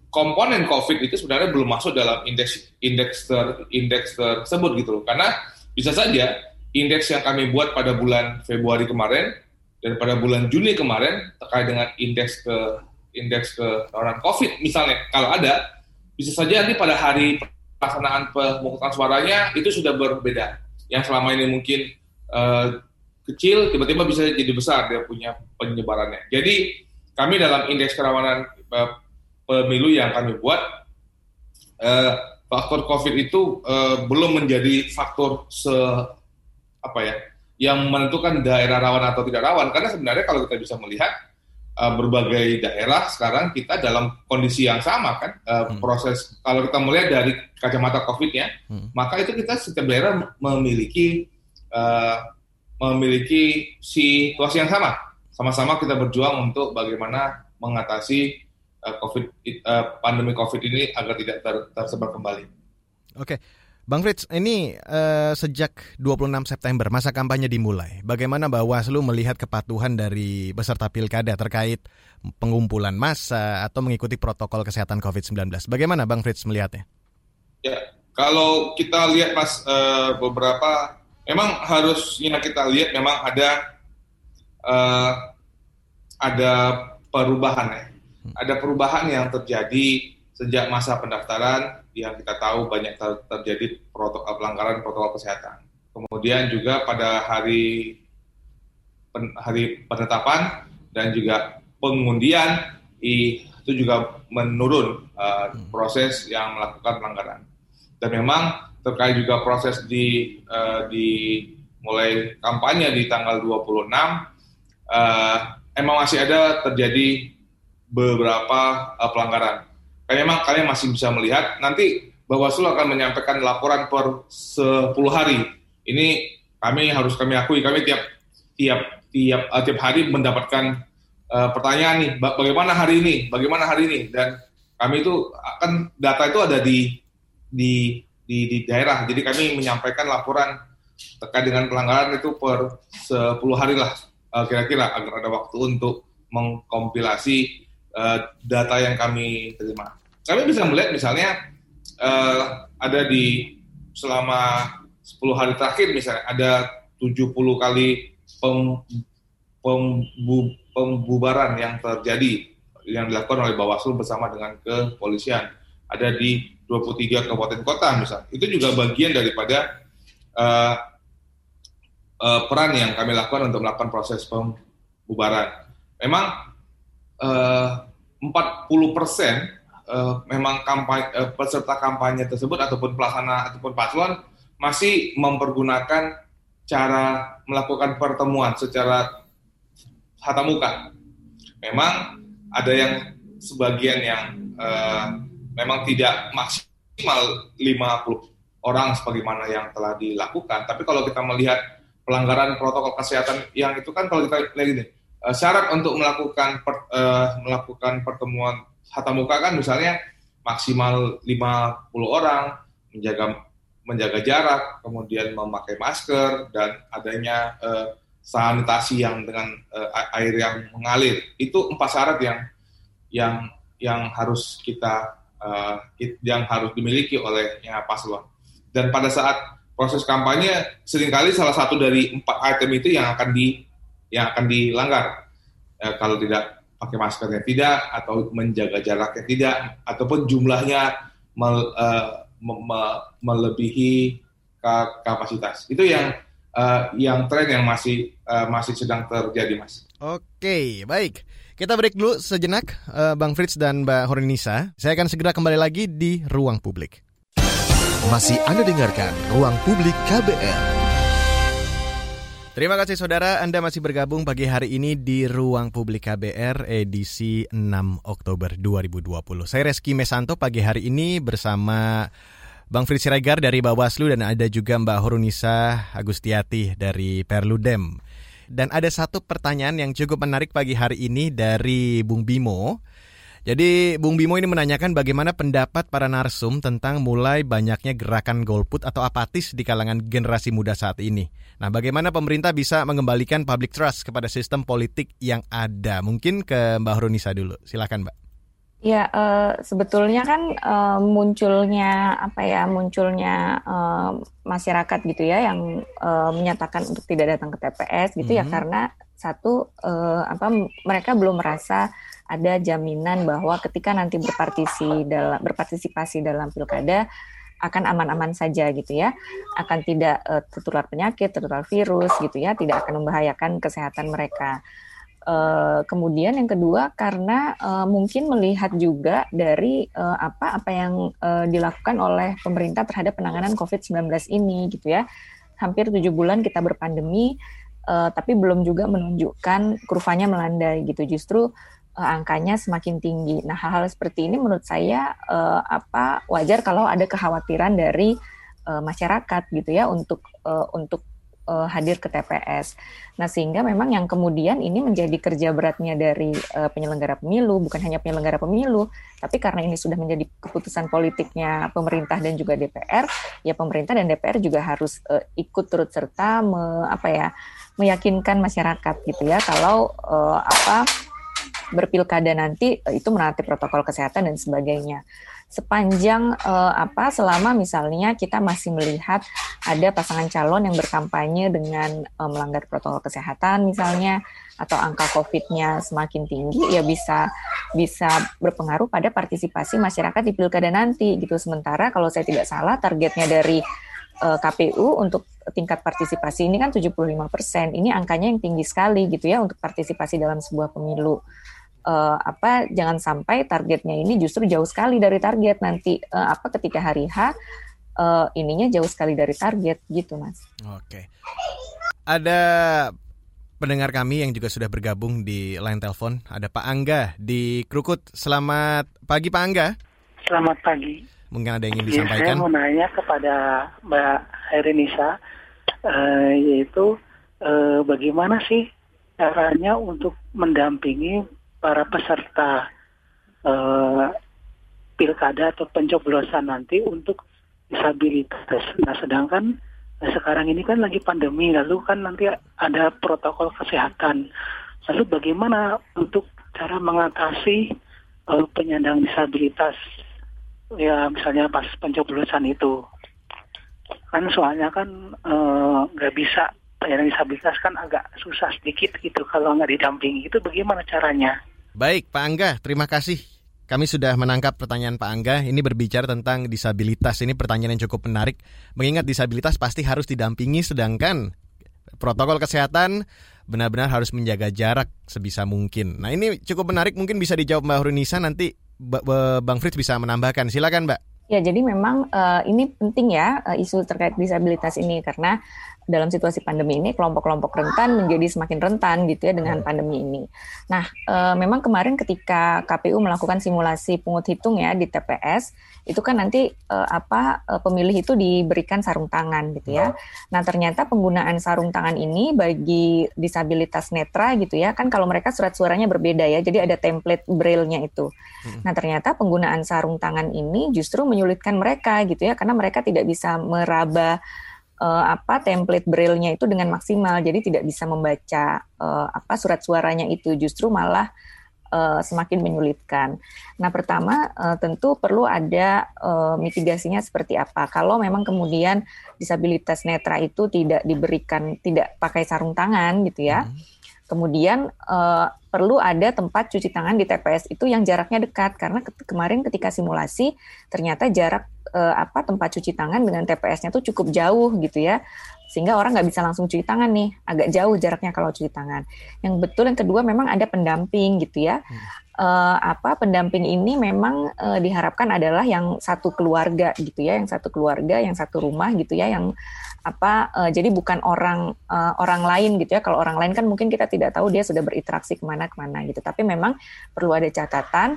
komponen COVID itu sebenarnya belum masuk dalam indeks indeks ter, indeks tersebut gitu loh. Karena bisa saja indeks yang kami buat pada bulan Februari kemarin dan pada bulan Juni kemarin terkait dengan indeks ke indeks ke orang COVID misalnya. Kalau ada bisa saja nanti pada hari pelaksanaan pemungutan suaranya itu sudah berbeda. Yang selama ini mungkin uh, kecil tiba-tiba bisa jadi besar dia punya penyebarannya. Jadi kami dalam indeks kerawanan uh, pemilu yang kami buat uh, faktor COVID itu uh, belum menjadi faktor se apa ya yang menentukan daerah rawan atau tidak rawan karena sebenarnya kalau kita bisa melihat uh, berbagai daerah sekarang kita dalam kondisi yang sama kan uh, hmm. proses kalau kita melihat dari kacamata COVID-nya hmm. maka itu kita setiap daerah memiliki uh, memiliki situasi yang sama sama-sama kita berjuang untuk bagaimana mengatasi uh, COVID uh, pandemi COVID ini agar tidak ter, tersebar kembali. Oke. Bang Fritz, ini uh, sejak 26 September masa kampanye dimulai. Bagaimana Bawaslu melihat kepatuhan dari peserta pilkada terkait pengumpulan massa atau mengikuti protokol kesehatan COVID-19? Bagaimana Bang Fritz melihatnya? Ya, kalau kita lihat Mas uh, beberapa, memang harusnya kita lihat memang ada uh, ada perubahan ya, hmm. ada perubahan yang terjadi sejak masa pendaftaran yang kita tahu banyak ter terjadi protokol pelanggaran protokol kesehatan. Kemudian juga pada hari pen hari penetapan dan juga pengundian itu juga menurun uh, proses yang melakukan pelanggaran. Dan memang terkait juga proses di uh, di mulai kampanye di tanggal 26 uh, emang masih ada terjadi beberapa uh, pelanggaran memang kalian masih bisa melihat. Nanti Bawaslu akan menyampaikan laporan per 10 hari. Ini kami harus kami akui, kami tiap tiap tiap uh, tiap hari mendapatkan uh, pertanyaan nih, bagaimana hari ini, bagaimana hari ini, dan kami itu akan data itu ada di di di, di daerah. Jadi kami menyampaikan laporan terkait dengan pelanggaran itu per 10 hari lah uh, kira-kira agar ada waktu untuk mengkompilasi uh, data yang kami terima. Kami bisa melihat misalnya uh, ada di selama 10 hari terakhir misalnya ada 70 kali pem, pembu, pembubaran yang terjadi yang dilakukan oleh Bawaslu bersama dengan kepolisian. Ada di 23 kabupaten kota misalnya. Itu juga bagian daripada uh, uh, peran yang kami lakukan untuk melakukan proses pembubaran. Memang uh, 40 persen uh, memang kampanye uh, peserta kampanye tersebut ataupun pelaksana ataupun paslon masih mempergunakan cara melakukan pertemuan secara tatap muka. Memang ada yang sebagian yang uh, memang tidak maksimal 50 orang sebagaimana yang telah dilakukan. Tapi kalau kita melihat pelanggaran protokol kesehatan yang itu kan kalau kita lihat ini uh, syarat untuk melakukan per, uh, melakukan pertemuan tatap muka kan misalnya maksimal 50 orang menjaga menjaga jarak, kemudian memakai masker dan adanya uh, sanitasi yang dengan uh, air yang mengalir. Itu empat syarat yang yang yang harus kita uh, yang harus dimiliki oleh ya, paslon. Dan pada saat proses kampanye sering kali salah satu dari empat item itu yang akan di yang akan dilanggar eh, kalau tidak pakai maskernya tidak atau menjaga jaraknya tidak ataupun jumlahnya mel, eh, me, me, melebihi kapasitas itu yang uh, yang tren yang masih uh, masih sedang terjadi mas. Oke baik kita break dulu sejenak Bang Fritz dan Mbak Horinisa. Saya akan segera kembali lagi di ruang publik. Masih Anda dengarkan ruang publik KBR. Terima kasih saudara, Anda masih bergabung pagi hari ini di Ruang Publik KBR edisi 6 Oktober 2020. Saya Reski Mesanto pagi hari ini bersama Bang Fritz Siregar dari Bawaslu dan ada juga Mbak Horunisa Agustiati dari Perludem. Dan ada satu pertanyaan yang cukup menarik pagi hari ini dari Bung Bimo. Jadi Bung Bimo ini menanyakan bagaimana pendapat para narsum tentang mulai banyaknya gerakan golput atau apatis di kalangan generasi muda saat ini. Nah, bagaimana pemerintah bisa mengembalikan public trust kepada sistem politik yang ada? Mungkin ke Mbak Ronisa dulu. Silakan, Mbak. Ya, uh, sebetulnya kan uh, munculnya apa ya, munculnya uh, masyarakat gitu ya yang uh, menyatakan untuk tidak datang ke TPS gitu mm -hmm. ya mhm. karena satu uh, apa mereka belum merasa ada jaminan bahwa ketika nanti berpartisi dalam berpartisipasi dalam pilkada akan aman-aman saja gitu ya, akan tidak uh, tertular penyakit, tertular virus gitu ya, tidak akan membahayakan kesehatan mereka. Uh, kemudian yang kedua karena uh, mungkin melihat juga dari uh, apa apa yang uh, dilakukan oleh pemerintah terhadap penanganan COVID-19 ini gitu ya hampir tujuh bulan kita berpandemi, uh, tapi belum juga menunjukkan kurvanya melandai gitu. Justru uh, angkanya semakin tinggi. Nah, hal-hal seperti ini menurut saya uh, apa wajar kalau ada kekhawatiran dari uh, masyarakat gitu ya untuk uh, untuk uh, hadir ke TPS. Nah, sehingga memang yang kemudian ini menjadi kerja beratnya dari uh, penyelenggara pemilu, bukan hanya penyelenggara pemilu, tapi karena ini sudah menjadi keputusan politiknya pemerintah dan juga DPR, ya pemerintah dan DPR juga harus uh, ikut turut serta me, apa ya, meyakinkan masyarakat gitu ya kalau uh, apa berpilkada nanti uh, itu menaati protokol kesehatan dan sebagainya. Sepanjang uh, apa selama misalnya kita masih melihat ada pasangan calon yang berkampanye dengan uh, melanggar protokol kesehatan misalnya atau angka COVID-nya semakin tinggi ya bisa bisa berpengaruh pada partisipasi masyarakat di pilkada nanti gitu. Sementara kalau saya tidak salah targetnya dari eh, KPU untuk tingkat partisipasi ini kan 75 persen. Ini angkanya yang tinggi sekali gitu ya untuk partisipasi dalam sebuah pemilu uh, apa jangan sampai targetnya ini justru jauh sekali dari target nanti uh, apa ketika hari H uh, ininya jauh sekali dari target gitu mas. Oke. Ada pendengar kami yang juga sudah bergabung di line telepon. Ada Pak Angga di Krukut. Selamat pagi Pak Angga. Selamat pagi. Mungkin ada yang ingin disampaikan. Ya, saya mau nanya kepada Mbak Herenisa, uh, yaitu uh, bagaimana sih caranya untuk mendampingi para peserta uh, pilkada atau pencoblosan nanti untuk disabilitas. Nah, sedangkan nah sekarang ini kan lagi pandemi, lalu kan nanti ada protokol kesehatan. Lalu bagaimana untuk cara mengatasi uh, penyandang disabilitas? Ya, misalnya pas pencoblosan itu. Kan soalnya kan nggak uh, bisa penyandang disabilitas kan agak susah sedikit gitu kalau nggak didampingi. Itu bagaimana caranya? Baik, Pak Angga, terima kasih. Kami sudah menangkap pertanyaan Pak Angga. Ini berbicara tentang disabilitas. Ini pertanyaan yang cukup menarik. Mengingat disabilitas pasti harus didampingi, sedangkan protokol kesehatan benar-benar harus menjaga jarak sebisa mungkin. Nah ini cukup menarik. Mungkin bisa dijawab Mbak Hurunisa. Nanti Bang Fritz bisa menambahkan. Silakan Mbak. Ya, jadi memang uh, ini penting ya uh, isu terkait disabilitas ini karena dalam situasi pandemi ini kelompok-kelompok rentan menjadi semakin rentan gitu ya dengan pandemi ini. Nah, e, memang kemarin ketika KPU melakukan simulasi pungut hitung ya di TPS, itu kan nanti e, apa e, pemilih itu diberikan sarung tangan gitu ya. Nah, ternyata penggunaan sarung tangan ini bagi disabilitas netra gitu ya, kan kalau mereka surat suaranya berbeda ya, jadi ada template braille-nya itu. Nah, ternyata penggunaan sarung tangan ini justru menyulitkan mereka gitu ya, karena mereka tidak bisa meraba uh, apa template braille-nya itu dengan maksimal jadi tidak bisa membaca uh, apa surat suaranya itu justru malah uh, semakin menyulitkan. Nah, pertama uh, tentu perlu ada uh, mitigasinya seperti apa. Kalau memang kemudian disabilitas netra itu tidak diberikan tidak pakai sarung tangan gitu ya. Hmm. Kemudian uh, perlu ada tempat cuci tangan di TPS itu yang jaraknya dekat. Karena ke kemarin ketika simulasi ternyata jarak uh, apa tempat cuci tangan dengan TPS-nya tuh cukup jauh gitu ya sehingga orang nggak bisa langsung cuci tangan nih agak jauh jaraknya kalau cuci tangan. Yang betul yang kedua memang ada pendamping gitu ya. Hmm. uh, apa pendamping ini memang uh, diharapkan adalah yang satu keluarga gitu ya yang satu keluarga yang satu rumah gitu ya yang apa uh, jadi bukan orang uh, orang lain gitu ya. Kalau orang lain kan mungkin kita tidak tahu dia sudah berinteraksi ke mana ke mana gitu. Tapi memang perlu ada catatan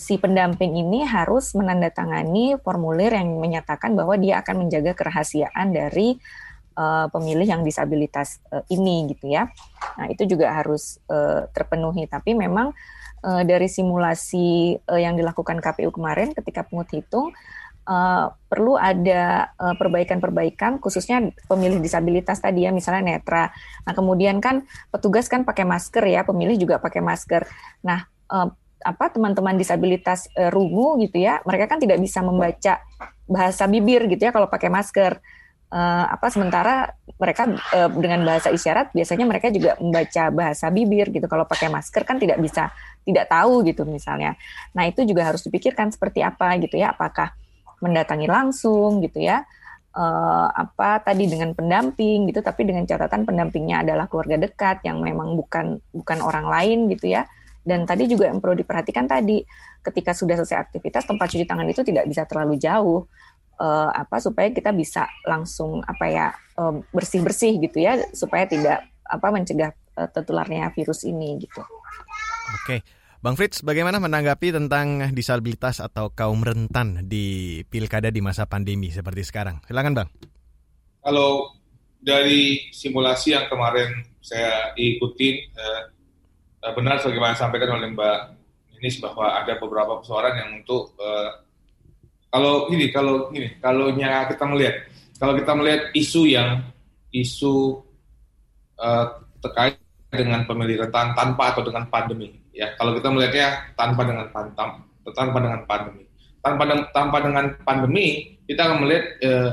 si pendamping ini harus menandatangani formulir yang menyatakan bahwa dia akan menjaga kerahasiaan dari uh, pemilih yang disabilitas uh, ini gitu ya. Nah, itu juga harus uh, terpenuhi tapi memang uh, dari simulasi uh, yang dilakukan KPU kemarin ketika pungut hitung Uh, perlu ada perbaikan-perbaikan khususnya pemilih disabilitas tadi ya misalnya netra. Nah kemudian kan petugas kan pakai masker ya, pemilih juga pakai masker. Nah uh, apa teman-teman disabilitas uh, rungu gitu ya, mereka kan tidak bisa membaca bahasa bibir gitu ya kalau pakai masker. Uh, apa sementara mereka uh, dengan bahasa isyarat biasanya mereka juga membaca bahasa bibir gitu. Kalau pakai masker kan tidak bisa tidak tahu gitu misalnya. Nah, itu juga harus dipikirkan seperti apa gitu ya, apakah mendatangi langsung gitu ya. Uh, apa tadi dengan pendamping gitu tapi dengan catatan pendampingnya adalah keluarga dekat yang memang bukan bukan orang lain gitu ya dan tadi juga yang perlu diperhatikan tadi, ketika sudah selesai aktivitas, tempat cuci tangan itu tidak bisa terlalu jauh. Uh, apa supaya kita bisa langsung apa ya bersih bersih bersih gitu ya supaya tidak apa mencegah uh, tertularnya virus ini gitu. Oke. Bang Fritz, bagaimana menanggapi tentang disabilitas atau kaum rentan di pilkada di masa pandemi seperti sekarang? Silakan Bang. Kalau dari simulasi yang kemarin saya ikutin, eh, eh benar sebagaimana sampaikan oleh Mbak Inis bahwa ada beberapa persoalan yang untuk eh, kalau ini kalau ini kalau kita melihat kalau kita melihat isu yang isu eh, terkait dengan pemilih tanpa atau dengan pandemi ya. Kalau kita melihatnya tanpa dengan pantam tanpa dengan pandemi. Tanpa tanpa dengan pandemi kita akan melihat uh,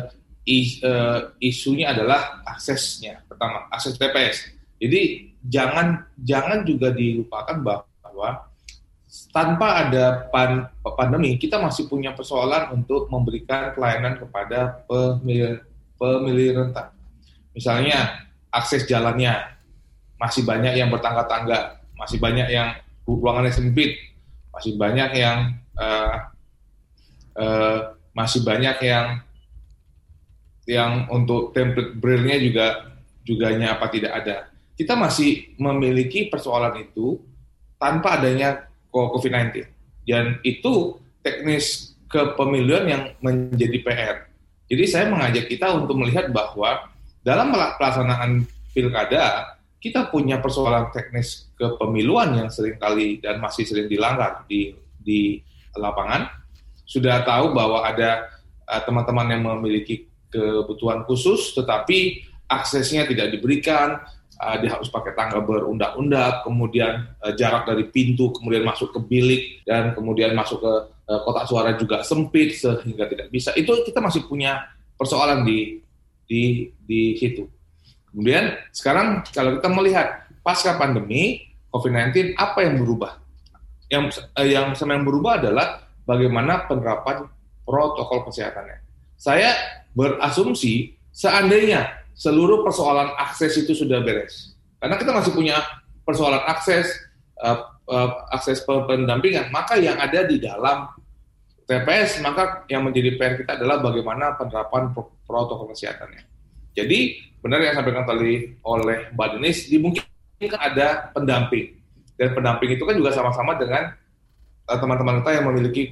is, uh, isunya adalah aksesnya pertama akses TPS jadi jangan jangan juga dilupakan bahwa tanpa ada pan, pandemi kita masih punya persoalan untuk memberikan pelayanan kepada pemilih pemilih rentan. Misalnya akses jalannya. Masih banyak yang bertangga-tangga. Masih banyak yang ruangannya sempit, masih banyak yang uh, uh, masih banyak yang yang untuk template braille-nya juga juga apa tidak ada. Kita masih memiliki persoalan itu tanpa adanya COVID-19. Dan itu teknis kepemiluan yang menjadi PR. Jadi saya mengajak kita untuk melihat bahwa dalam pelaksanaan pilkada kita punya persoalan teknis kepemiluan yang sering kali dan masih sering dilanggar di di lapangan. Sudah tahu bahwa ada uh, teman-teman uh, yang memiliki kebutuhan khusus, tetapi aksesnya tidak diberikan, uh, dia harus pakai tangga berundak-undak, kemudian uh, jarak dari pintu, kemudian masuk ke bilik, dan kemudian masuk ke uh, kotak suara juga sempit sehingga tidak bisa. Itu kita masih punya persoalan di di di situ. Kemudian sekarang kalau kita melihat pasca pandemi COVID-19 apa yang berubah? Yang eh, yang yang berubah adalah bagaimana penerapan protokol kesehatannya. Saya berasumsi seandainya seluruh persoalan akses itu sudah beres, karena kita masih punya persoalan akses uh, uh, akses pendampingan, maka yang ada di dalam TPS maka yang menjadi PR kita adalah bagaimana penerapan protokol kesehatannya. Jadi benar yang sampaikan tadi oleh Mbak Denis, dimungkinkan ada pendamping. Dan pendamping itu kan juga sama-sama dengan uh, teman-teman kita yang memiliki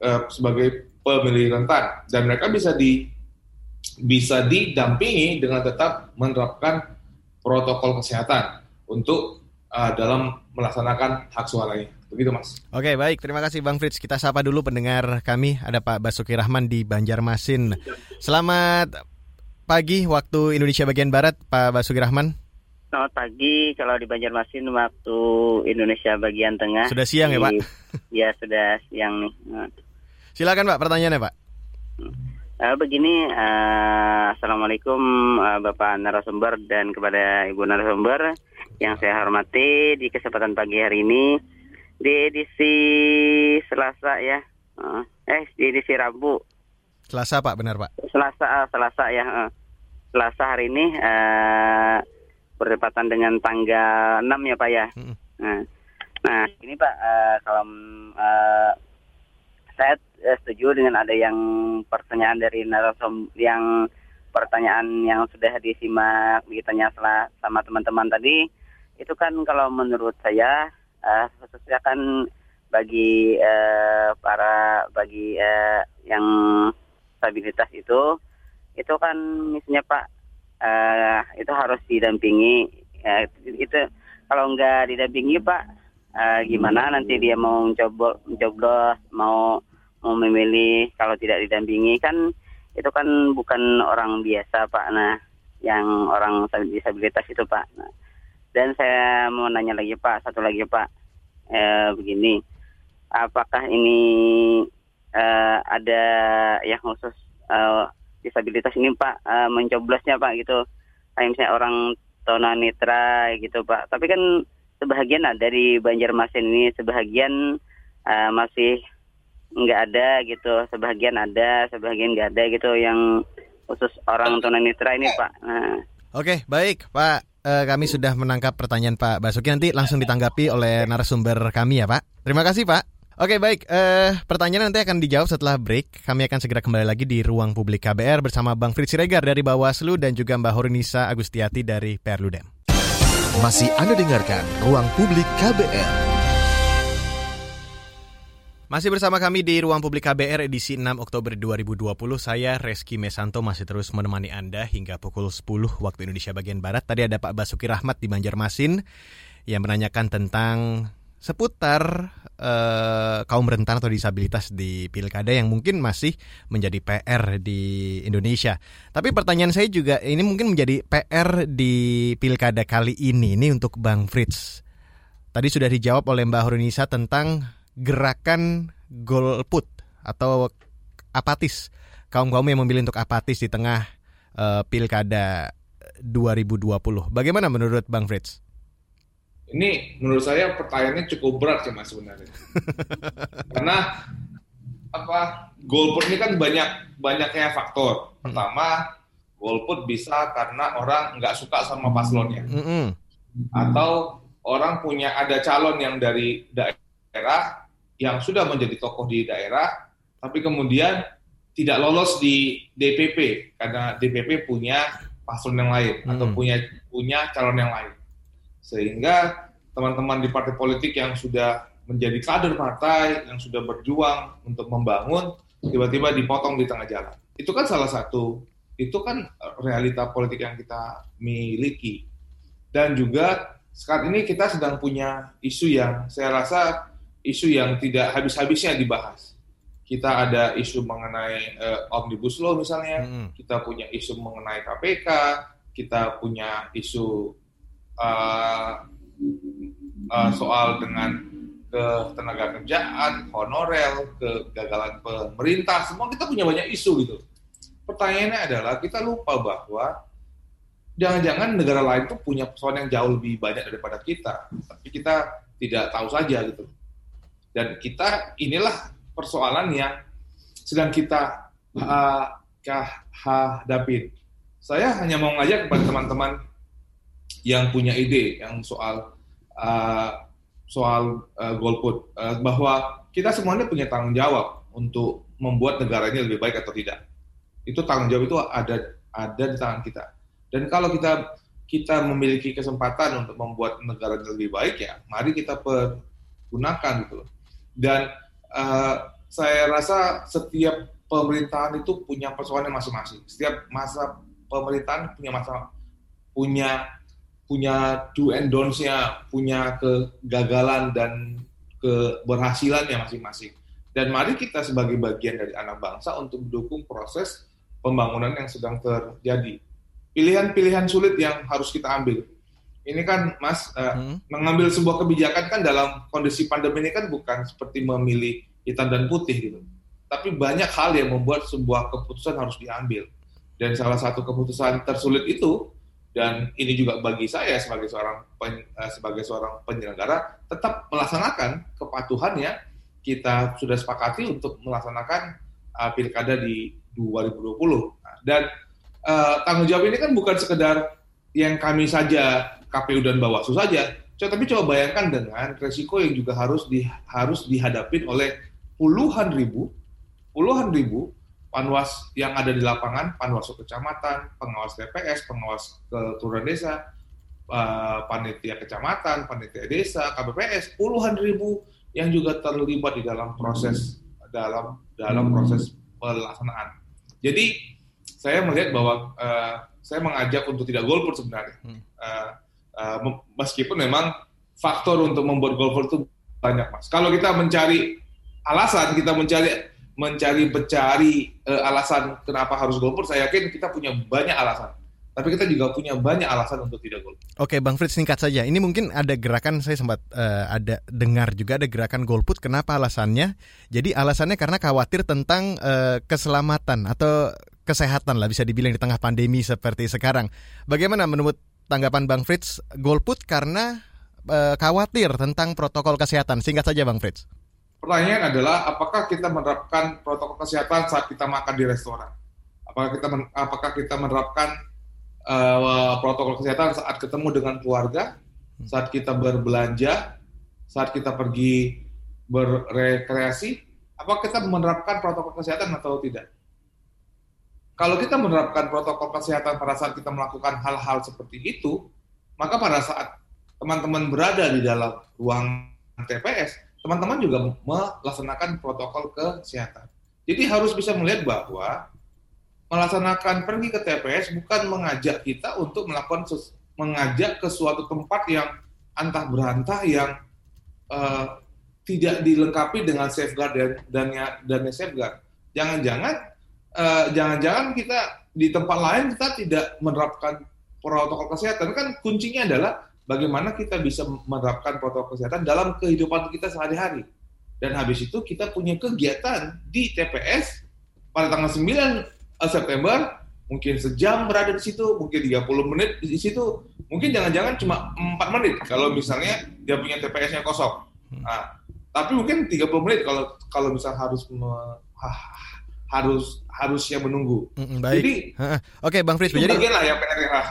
uh, sebagai pemilih rentan dan mereka bisa di bisa didampingi dengan tetap menerapkan protokol kesehatan untuk uh, dalam melaksanakan hak suaranya. Begitu Mas. Oke baik, terima kasih Bang Fritz. Kita sapa dulu pendengar kami, ada Pak Basuki Rahman di Banjarmasin. Selamat pagi waktu Indonesia bagian Barat, Pak Basuki Rahman. Selamat pagi, kalau di Banjarmasin waktu Indonesia bagian tengah. Sudah siang di, ya Pak? Ya sudah siang nih. Silakan Pak, pertanyaannya Pak. Uh, begini, uh, Assalamualaikum uh, Bapak narasumber dan kepada Ibu narasumber yang saya hormati di kesempatan pagi hari ini di edisi Selasa ya, uh, eh di edisi Rabu Selasa Pak, benar Pak? Selasa, uh, Selasa ya. Uh, Selasa hari ini uh, berdepatan dengan tanggal 6 ya Pak ya. Hmm. Nah, nah ini Pak, uh, kalau uh, saya setuju dengan ada yang pertanyaan dari narasum yang pertanyaan yang sudah disimak ditanya sama teman-teman tadi. Itu kan kalau menurut saya uh, khususnya kan bagi uh, para bagi uh, yang stabilitas itu itu kan misalnya Pak uh, itu harus didampingi uh, itu kalau nggak didampingi Pak uh, gimana? Nanti dia mau mencoblos mau memilih kalau tidak didampingi kan itu kan bukan orang biasa Pak. Nah yang orang disabilitas itu Pak. Nah, dan saya mau nanya lagi Pak satu lagi Pak. Eh, begini apakah ini uh, ada yang khusus uh, disabilitas ini Pak? Uh, mencoblosnya Pak gitu. Kayak misalnya orang tunanetra gitu Pak. Tapi kan sebagian ada dari Banjarmasin ini sebagian uh, masih nggak ada gitu sebagian ada sebagian nggak ada gitu yang khusus orang tunanetra ini Pak nah. Oke baik Pak uh, kami sudah menangkap pertanyaan Pak Basuki nanti langsung ditanggapi oleh narasumber kami ya Pak terima kasih Pak Oke baik, uh, pertanyaan nanti akan dijawab setelah break. Kami akan segera kembali lagi di ruang publik KBR bersama Bang Fritz Siregar dari Bawaslu dan juga Mbak Horinisa Agustiati dari Perludem. Masih Anda dengarkan Ruang Publik KBR. Masih bersama kami di Ruang Publik KBR edisi 6 Oktober 2020. Saya Reski Mesanto masih terus menemani Anda hingga pukul 10 waktu Indonesia bagian Barat. Tadi ada Pak Basuki Rahmat di Banjarmasin yang menanyakan tentang seputar uh, kaum rentan atau disabilitas di pilkada yang mungkin masih menjadi PR di Indonesia. Tapi pertanyaan saya juga ini mungkin menjadi PR di pilkada kali ini ini untuk Bang Fritz. Tadi sudah dijawab oleh Mbak Horunisa tentang gerakan golput atau apatis kaum-kaum yang memilih untuk apatis di tengah uh, pilkada 2020. Bagaimana menurut Bang Fritz? Ini menurut saya pertanyaannya cukup berat sih mas sebenarnya. Karena apa golput ini kan banyak banyaknya faktor. Pertama, golput bisa karena orang nggak suka sama paslonnya, mm -hmm. atau orang punya ada calon yang dari daerah yang sudah menjadi tokoh di daerah, tapi kemudian tidak lolos di DPP karena DPP punya paslon yang lain mm. atau punya punya calon yang lain sehingga teman-teman di partai politik yang sudah menjadi kader partai, yang sudah berjuang untuk membangun, tiba-tiba dipotong di tengah jalan. Itu kan salah satu, itu kan realita politik yang kita miliki. Dan juga saat ini kita sedang punya isu yang saya rasa isu yang tidak habis-habisnya dibahas. Kita ada isu mengenai uh, omnibus law misalnya, hmm. kita punya isu mengenai KPK, kita punya isu uh, uh, soal dengan ke tenaga kerjaan, honorer, kegagalan pemerintah, semua kita punya banyak isu gitu. Pertanyaannya adalah kita lupa bahwa jangan-jangan negara lain tuh punya persoalan yang jauh lebih banyak daripada kita, tapi kita tidak tahu saja gitu. Dan kita inilah persoalan yang sedang kita uh, hadapin. Saya hanya mau ngajak kepada teman-teman yang punya ide yang soal uh, soal uh, golput uh, bahwa kita semuanya punya tanggung jawab untuk membuat negara ini lebih baik atau tidak. Itu tanggung jawab itu ada ada di tangan kita. Dan kalau kita kita memiliki kesempatan untuk membuat negara lebih baik ya, mari kita pergunakan gitu. Dan uh, saya rasa setiap pemerintahan itu punya persoalan masing-masing. Setiap masa pemerintahan punya masa punya punya do and don'ts-nya, punya kegagalan dan keberhasilannya masing-masing. Dan mari kita sebagai bagian dari anak bangsa untuk mendukung proses pembangunan yang sedang terjadi. Pilihan-pilihan sulit yang harus kita ambil. Ini kan, Mas, uh, hmm. mengambil sebuah kebijakan kan dalam kondisi pandemi ini kan bukan seperti memilih hitam dan putih gitu. Tapi banyak hal yang membuat sebuah keputusan harus diambil. Dan salah satu keputusan tersulit itu dan ini juga bagi saya sebagai seorang pen, uh, sebagai seorang penyelenggara tetap melaksanakan kepatuhannya kita sudah sepakati untuk melaksanakan uh, pilkada di 2020 dan uh, tanggung jawab ini kan bukan sekedar yang kami saja KPU dan Bawaslu saja coba tapi coba bayangkan dengan resiko yang juga harus di, harus dihadapin oleh puluhan ribu puluhan ribu panwas yang ada di lapangan, panwas kecamatan, pengawas TPS, pengawas kelurahan desa, uh, panitia kecamatan, panitia desa, KPPS, puluhan ribu yang juga terlibat di dalam proses dalam dalam proses pelaksanaan. Jadi saya melihat bahwa uh, saya mengajak untuk tidak golput sebenarnya, uh, uh, meskipun memang faktor untuk membuat golput itu banyak mas. Kalau kita mencari alasan, kita mencari mencari mencari uh, alasan kenapa harus golput, saya yakin kita punya banyak alasan. Tapi kita juga punya banyak alasan untuk tidak golput. Oke, Bang Fritz singkat saja. Ini mungkin ada gerakan saya sempat uh, ada dengar juga ada gerakan golput. Kenapa alasannya? Jadi alasannya karena khawatir tentang uh, keselamatan atau kesehatan lah bisa dibilang di tengah pandemi seperti sekarang. Bagaimana menurut tanggapan Bang Fritz golput karena uh, khawatir tentang protokol kesehatan? Singkat saja Bang Fritz. Pertanyaan adalah apakah kita menerapkan protokol kesehatan saat kita makan di restoran? Apakah kita men, apakah kita menerapkan uh, protokol kesehatan saat ketemu dengan keluarga, saat kita berbelanja, saat kita pergi berrekreasi, apa kita menerapkan protokol kesehatan atau tidak? Kalau kita menerapkan protokol kesehatan pada saat kita melakukan hal-hal seperti itu, maka pada saat teman-teman berada di dalam ruang TPS, teman-teman juga melaksanakan protokol kesehatan. Jadi harus bisa melihat bahwa melaksanakan pergi ke TPS bukan mengajak kita untuk melakukan mengajak ke suatu tempat yang antah berantah yang uh, tidak dilengkapi dengan safeguard dan dan dan safeguard. Jangan-jangan jangan-jangan uh, kita di tempat lain kita tidak menerapkan protokol kesehatan. Kan kuncinya adalah bagaimana kita bisa menerapkan protokol kesehatan dalam kehidupan kita sehari-hari. Dan habis itu kita punya kegiatan di TPS pada tanggal 9 eh, September. Mungkin sejam berada di situ mungkin 30 menit di situ. Mungkin jangan-jangan cuma 4 menit kalau misalnya dia punya TPS-nya kosong. Nah, tapi mungkin 30 menit kalau kalau misal harus me, harus harusnya menunggu. Mm, baik. Jadi, oke, Bang Fris. Jadi, lah yang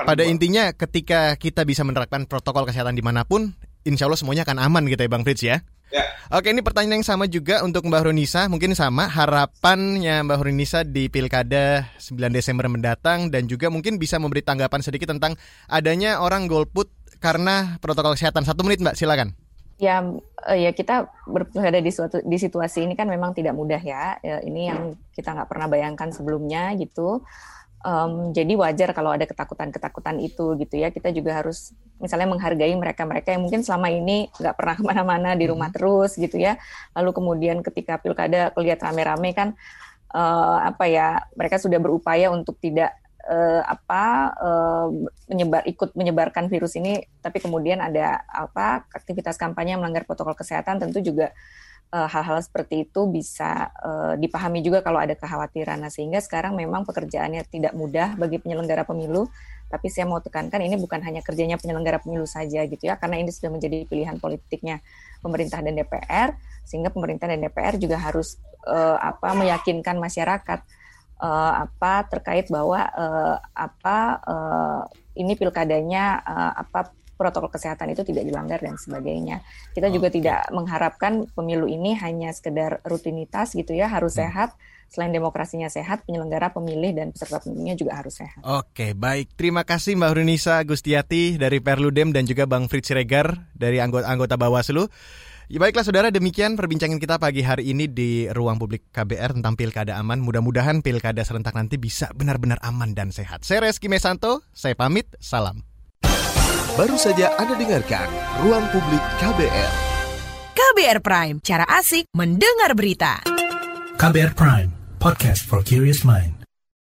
pada intinya ketika kita bisa menerapkan protokol kesehatan di mana pun, insya Allah semuanya akan aman gitu ya, Bang Fritz ya. Ya. Oke, ini pertanyaan yang sama juga untuk Mbak Runisa. Mungkin sama harapannya Mbak Runisa di Pilkada 9 Desember mendatang dan juga mungkin bisa memberi tanggapan sedikit tentang adanya orang golput karena protokol kesehatan. Satu menit Mbak, silakan ya uh, ya kita berada di suatu di situasi ini kan memang tidak mudah ya. ya ini yang kita nggak pernah bayangkan sebelumnya gitu. Um, jadi wajar kalau ada ketakutan-ketakutan itu gitu ya. Kita juga harus misalnya menghargai mereka-mereka yang mungkin selama ini nggak pernah ke mana-mana di rumah hmm. terus gitu ya. Lalu kemudian ketika pilkada kelihat rame-rame kan uh, apa ya mereka sudah berupaya untuk tidak uh, apa uh, menyebar ikut menyebarkan virus ini tapi kemudian ada apa aktivitas kampanye melanggar protokol kesehatan tentu juga eh, hal-hal uh, seperti itu bisa uh, dipahami juga kalau ada kekhawatiran. Nah, sehingga sekarang memang pekerjaannya tidak mudah bagi penyelenggara pemilu, tapi saya mau tekankan ini bukan hanya kerjanya penyelenggara pemilu saja gitu ya, karena ini sudah menjadi pilihan politiknya pemerintah dan DPR, sehingga pemerintah dan DPR juga harus uh, apa meyakinkan masyarakat uh, apa terkait bahwa uh, apa uh, ini pilkadanya uh, apa protokol kesehatan itu tidak dilanggar dan sebagainya. Kita juga tidak mengharapkan pemilu ini hanya sekedar rutinitas gitu ya, harus hmm. sehat. Selain demokrasinya sehat, penyelenggara pemilih dan peserta pemilihnya juga harus sehat. Oke, baik. Terima kasih Mbak Runisa Gustiati dari Perludem dan juga Bang Fritz Regar dari anggota anggota Bawaslu. Ya baiklah saudara, demikian perbincangan kita pagi hari ini di ruang publik KBR tentang pilkada aman. Mudah-mudahan pilkada serentak nanti bisa benar-benar aman dan sehat. Saya Reski Mesanto, saya pamit, salam. Baru saja Anda dengarkan Ruang Publik KBR. KBR Prime, cara asik mendengar berita. KBR Prime, podcast for curious mind.